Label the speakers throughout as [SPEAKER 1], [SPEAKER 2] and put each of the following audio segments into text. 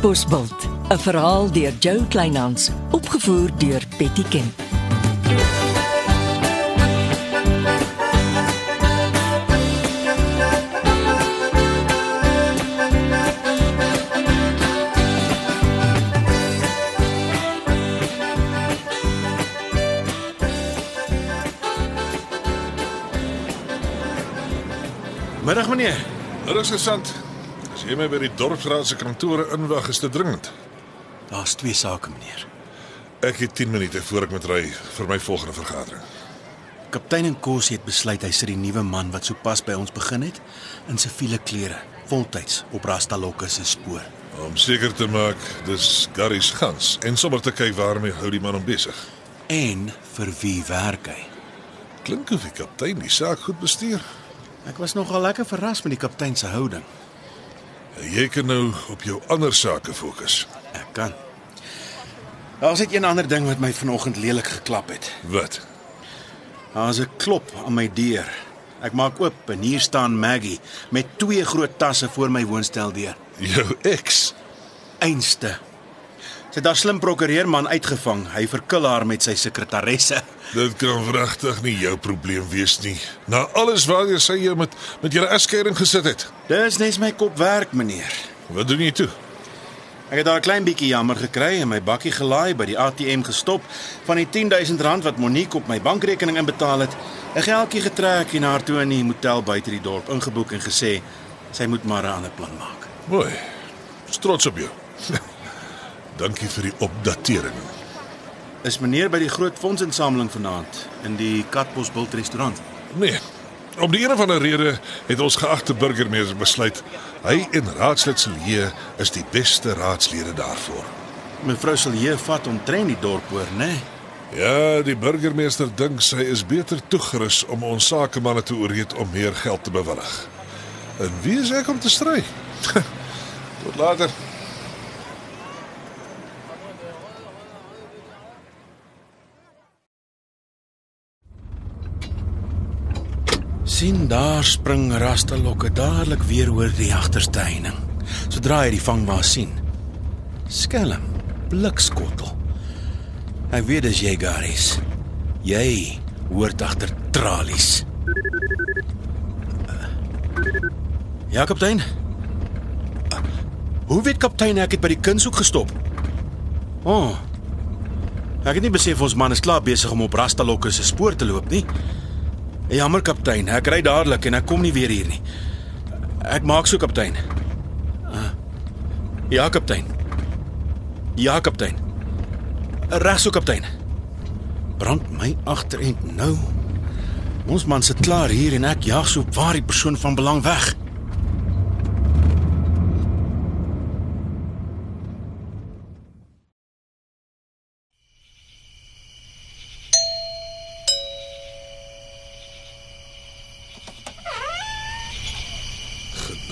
[SPEAKER 1] Katbosveld, 'n verhaal deur Jo Kleinhans, opgevoer deur Betty Kemp.
[SPEAKER 2] Middag meneer.
[SPEAKER 3] Is gesant. Jy my by die dorpsraad se kantore inwag, is dit dringend.
[SPEAKER 2] Daar's twee sake meneer.
[SPEAKER 3] Ek het 10 minute voor ek moet ry vir my volgende vergadering.
[SPEAKER 2] Kaptein en Kos het besluit hy sit die nuwe man wat sopas by ons begin het in siviele klere, voltyds op Rastalokke se spoor.
[SPEAKER 3] Om seker te maak dis Gary se gans en sommer te kyk waarmee hou die man hom besig.
[SPEAKER 2] En vir wie werk hy?
[SPEAKER 3] Klink of die kaptein die saak goed bestuur.
[SPEAKER 2] Ek was nogal lekker verras met die kaptein se houding.
[SPEAKER 3] Jy kan nou op jou ander sake fokus.
[SPEAKER 2] Ek kan. Daar's net een ander ding wat my vanoggend lelik geklap het.
[SPEAKER 3] Wat?
[SPEAKER 2] Daar's 'n klop aan my deur. Ek maak oop en hier staan Maggie met twee groot tasse voor my woonstel deur.
[SPEAKER 3] Jou ex.
[SPEAKER 2] Einste. Sy het daar slim prokureurman uitgevang. Hy verkil haar met sy sekretaresse.
[SPEAKER 3] Dit kan wragtig nie jou probleem wees nie. Na alles waartoe sy jou met met julle egskeiding gesit het.
[SPEAKER 2] Dis net my kop werk, meneer.
[SPEAKER 3] Wat doen jy toe?
[SPEAKER 2] Ek het daar 'n klein bietjie jammer gekry en my bakkie gelaai by die ATM gestop van die 10000 rand wat Monique op my bankrekening inbetaal het. 'n Geldjie getrek en haar toe in die motel buite die dorp ingeboek en gesê sy moet maar 'n ander plan maak.
[SPEAKER 3] Mooi. Trots op jou. Dankie vir die opdatering.
[SPEAKER 2] Is meneer by die groot fondsinsameling vanaand in die Katbosbult restaurant?
[SPEAKER 3] Nee. Om die een of ander rede het ons geagte burgemeester besluit hy en raadslid Silje is die beste raadslede daarvoor.
[SPEAKER 2] Mevrou Silje vat omtrent die dorp oor, né? Nee?
[SPEAKER 3] Ja, die burgemeester dink sy is beter toegerus om ons sakemanne te oorreed om meer geld te bewillig. En wie is ek om te stry? Tot later.
[SPEAKER 2] Sien daar spring Rastalokke dadelik weer oor die agterste heining. Sodra hy die vangwa sien. Skelm, blikskottel. Hy weet dis jy Garis. Jy hoort agter tralies. Ja, kaptein. Hoe weet kaptein ek het by die kunshoek gestop? Oh, ek het nie besef ons man is klaar besig om op Rastalokke se spoor te loop nie. Jammer kaptein, ek ry dadelik en ek kom nie weer hier nie. Ek maak so kaptein. Ja kaptein. Ja kaptein. Reg so kaptein. Brand my agterend nou. Ons man sit klaar hier en ek jag so waar die persoon van belang weg.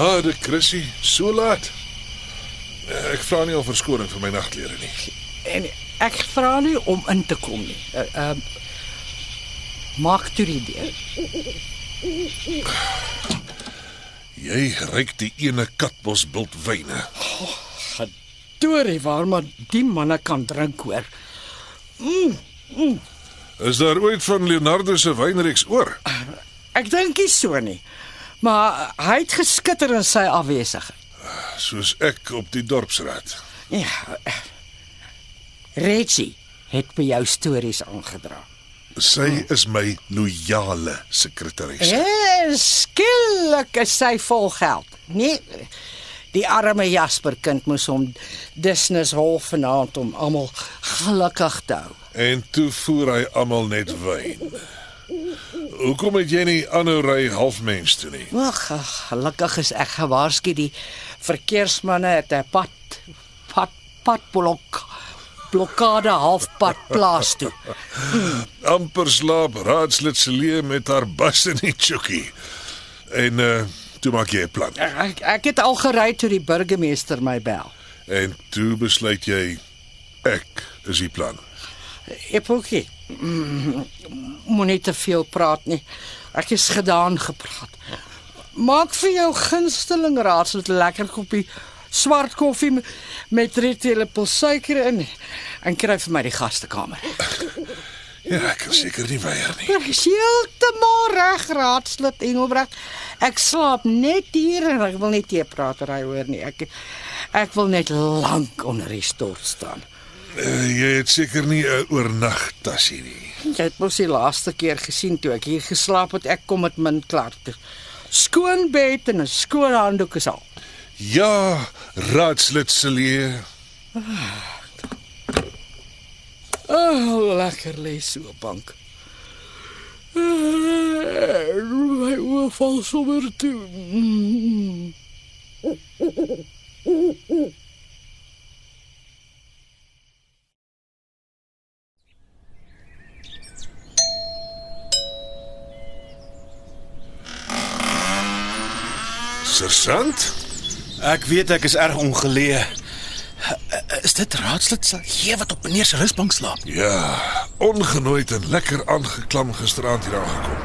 [SPEAKER 3] Genade, Chrissy, so laat. Ek vra nie om verskoning vir my nagklere nie.
[SPEAKER 4] En ek vra nie om in te kom nie. Uh, Ehm uh, maak toe die deur.
[SPEAKER 3] Jy ryk die ene katbosbult wyne.
[SPEAKER 4] Torie waar maar die manne kan drink hoor.
[SPEAKER 3] Is daar ooit van Leonardo se wynreeks oor?
[SPEAKER 4] Ek dink nie so nie. Maar hy het geskitter in sy afwesigheid.
[SPEAKER 3] Soos ek op die dorpsraad.
[SPEAKER 4] Ja. Reggie het by jou stories aangedra.
[SPEAKER 3] Sy is my loyale sekretaresse.
[SPEAKER 4] En skielik is sy vol geld. Nee. Die arme Jasper kind moes hom Disney's hol vanaand om almal gelukkig te hou.
[SPEAKER 3] En toe voer hy almal net wyn. Hoekom het jy nie aanhou ry halfmens toe nie?
[SPEAKER 4] Ag, gelukkig is ek gewaarsku die verkeersmanne het 'n pad pad padblok blokkade halfpad plaas toe.
[SPEAKER 3] amper slaap raadslid Celie met haar bas in die chokkie. En uh toe maak jy 'n plan.
[SPEAKER 4] Ek ek het al gery toe die burgemeester my bel.
[SPEAKER 3] En toe besluit jy ek is die plan.
[SPEAKER 4] Epokie. Moenie te veel praat nie. Ek is gedaan gepraat. Maak vir jou gunsteling raadsel 'n lekker koppie swart koffie met drie teelepels suiker in en kry vir my die gastekamer.
[SPEAKER 3] Ja, ek kan seker nie weier nie.
[SPEAKER 4] Ek is heeltemal reg, raadslid Engelbreg. Ek slaap net hier en ek wil nie teepratery hoor nie. Ek ek wil net lank onder die stort staan.
[SPEAKER 3] Uh, jy het seker nie 'n oornagtasie nie.
[SPEAKER 4] Jy het mos die laaste keer gesien toe ek hier geslaap het, ek kom met min klaar. toe. Skoon bed en 'n skoon handdoek is al.
[SPEAKER 3] Ja, raadslid Celie.
[SPEAKER 4] Oh, lekker lê so op bank. Eh, My oë val sommer toe.
[SPEAKER 3] Sergeant?
[SPEAKER 2] Ek weet ek is erg ongeleë. Is dit raadslid sal gee wat op meneer se rusbank slaap?
[SPEAKER 3] Ja, ongenooid en lekker aangeklam gisteraand hier aangekom.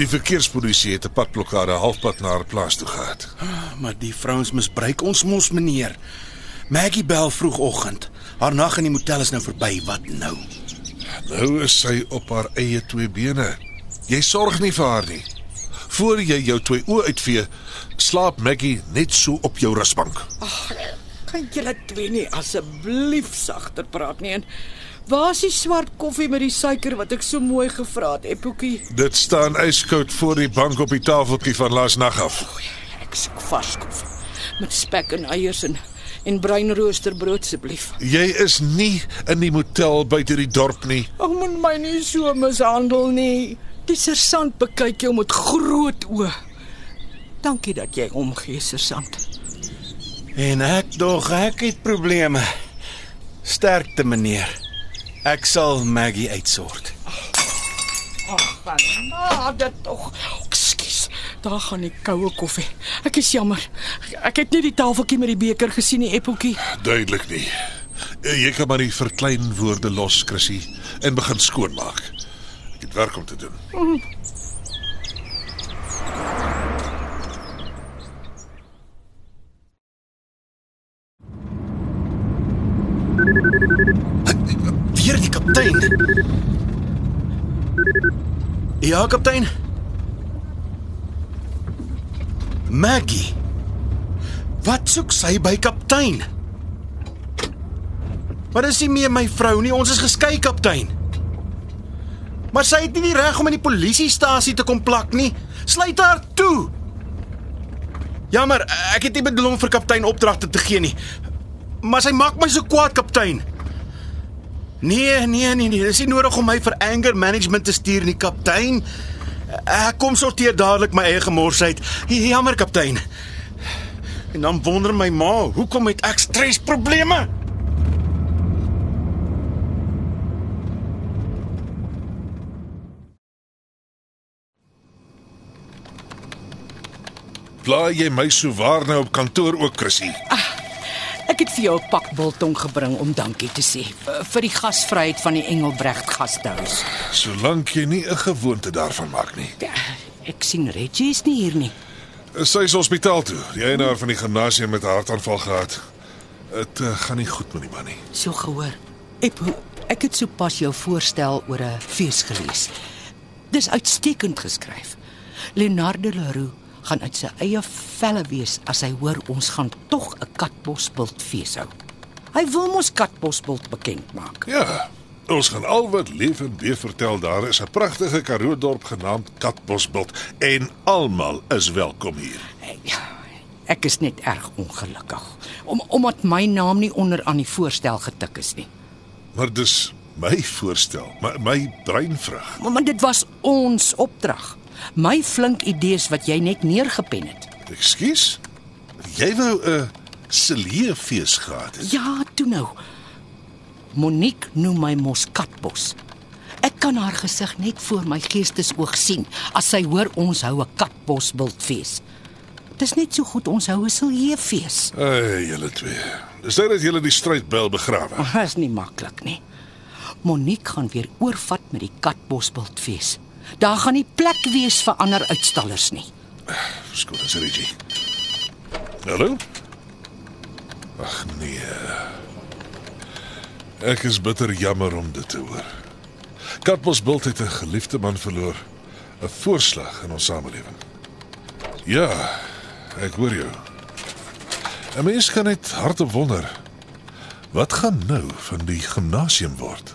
[SPEAKER 3] Die verkeerspolisie het 'n padblokkade halfpad na haar plaas toe gehad.
[SPEAKER 2] Maar die vrouens misbruik ons mos meneer. Maggie bel vroegoggend. Haar nag in die motel is nou verby. Wat nou?
[SPEAKER 3] Nou is sy op haar eie twee bene. Jy sorg nie vir haar nie. Voor jy jou twee oë uitvee, slaap Maggie net so op jou rusbank.
[SPEAKER 4] Kan julle twee nie asseblief sagter praat nie? En waar is die swart koffie met die suiker wat ek so mooi gevra het, Epoekie?
[SPEAKER 3] Dit staan yskoud voor die bank op die tafeltjie van laasnag af.
[SPEAKER 4] Ek soek vars koffie met spek en eiers en en bruin roosterbrood asseblief.
[SPEAKER 3] Jy is nie in die motel buite die dorp nie.
[SPEAKER 4] Ag moet my nie so mishandel nie. Die sersant bekyk jou met groot oë. Dankie dat jy omgee, sersant.
[SPEAKER 2] En ek dog ek het probleme. Sterkte meneer. Ek sal Maggie uitsort.
[SPEAKER 4] Ag, maar dit tog. Ekskuus. Daar gaan die koue koffie. Ek is jammer. Ek het nie die tafeltjie met die beker gesien nie, Eppeltjie.
[SPEAKER 3] Duidelik nie. Eh, Jy kan maar die verklein woorde los, Chrissy, en begin skoonmaak. Het werk om te doen.
[SPEAKER 2] Weer die kaptein. Ja, kaptein. Maggie. Wat soek sy by kaptein? Wat is nie meer my vrou nie, ons is geskei, kaptein. Maar sy het nie die reg om in die polisiestasie te kom plak nie. Sluit haar toe. Jammer, ek het nie bedoel om vir kaptein opdragte te gee nie. Maar sy maak my so kwaad, kaptein. Nee, nee, nee, nee, dis nie nodig om my vir anger management te stuur nie, kaptein. Ek kom sorteer dadelik my eie gemors uit. J- Jammer, kaptein. En dan wonder my ma, hoekom het ek stresprobleme?
[SPEAKER 3] Pla jy my so waar nou op kantoor ook, Chrissy?
[SPEAKER 4] Ek het vir jou 'n pak biltong gebring om dankie te sê vir, die gasvryheid van die Engelbregt gastehuis.
[SPEAKER 3] Solank jy nie 'n gewoonte daarvan maak nie.
[SPEAKER 4] Ja, ek sien Reggie is nie hier nie.
[SPEAKER 3] Sy is hospitaal toe. Die eienaar van die gimnasium met 'n hartaanval gehad. Dit uh, gaan nie goed met die man nie.
[SPEAKER 4] So gehoor. Eppo, ek het sopas jou voorstel oor 'n fees gelees. Dis uitstekend geskryf. Leonardo Leroux gaan uit sy eie velle wees as hy hoor ons gaan tog 'n katbosbult fees hou. Hy wil mos katbosbult bekend maak.
[SPEAKER 3] Ja. Ons gaan al wat leef en weer vertel daar is 'n pragtige Karoo dorp genaamd Katbosbult en almal is welkom hier.
[SPEAKER 4] Ja, ek is net erg ongelukkig om omdat my naam nie onder aan die voorstel getik is nie.
[SPEAKER 3] Maar dis my voorstel, my, my breinvrug.
[SPEAKER 4] Maar, maar dit was ons opdrag. My flink idees wat jy net neergepen het.
[SPEAKER 3] Ekskuus. Jy wou 'n Celie fees gehad het.
[SPEAKER 4] Ja, toe nou. Monique noem my mos katbos. Ek kan haar gesig net voor my geestesoog sien as sy hoor ons hou 'n katbosbultfees. Dis net so goed ons hou 'n siljeefees.
[SPEAKER 3] Ai, julle twee. Dis dit dat julle die strydbel begrawe.
[SPEAKER 4] Dit is nie maklik nie. Monique gaan weer oorvat met die katbosbultfees. Daar gaan nie plek wees vir ander uitstallers nie.
[SPEAKER 3] Skoon as Reggie. Hallo? Ag nee. Ek is bitter jammer om dit te hoor. Katbosbult het 'n geliefde man verloor. 'n Voorslag in ons samelewing. Ja, ek hoor jou. 'n Mens kan net hardop wonder wat gaan nou van die gimnasium word?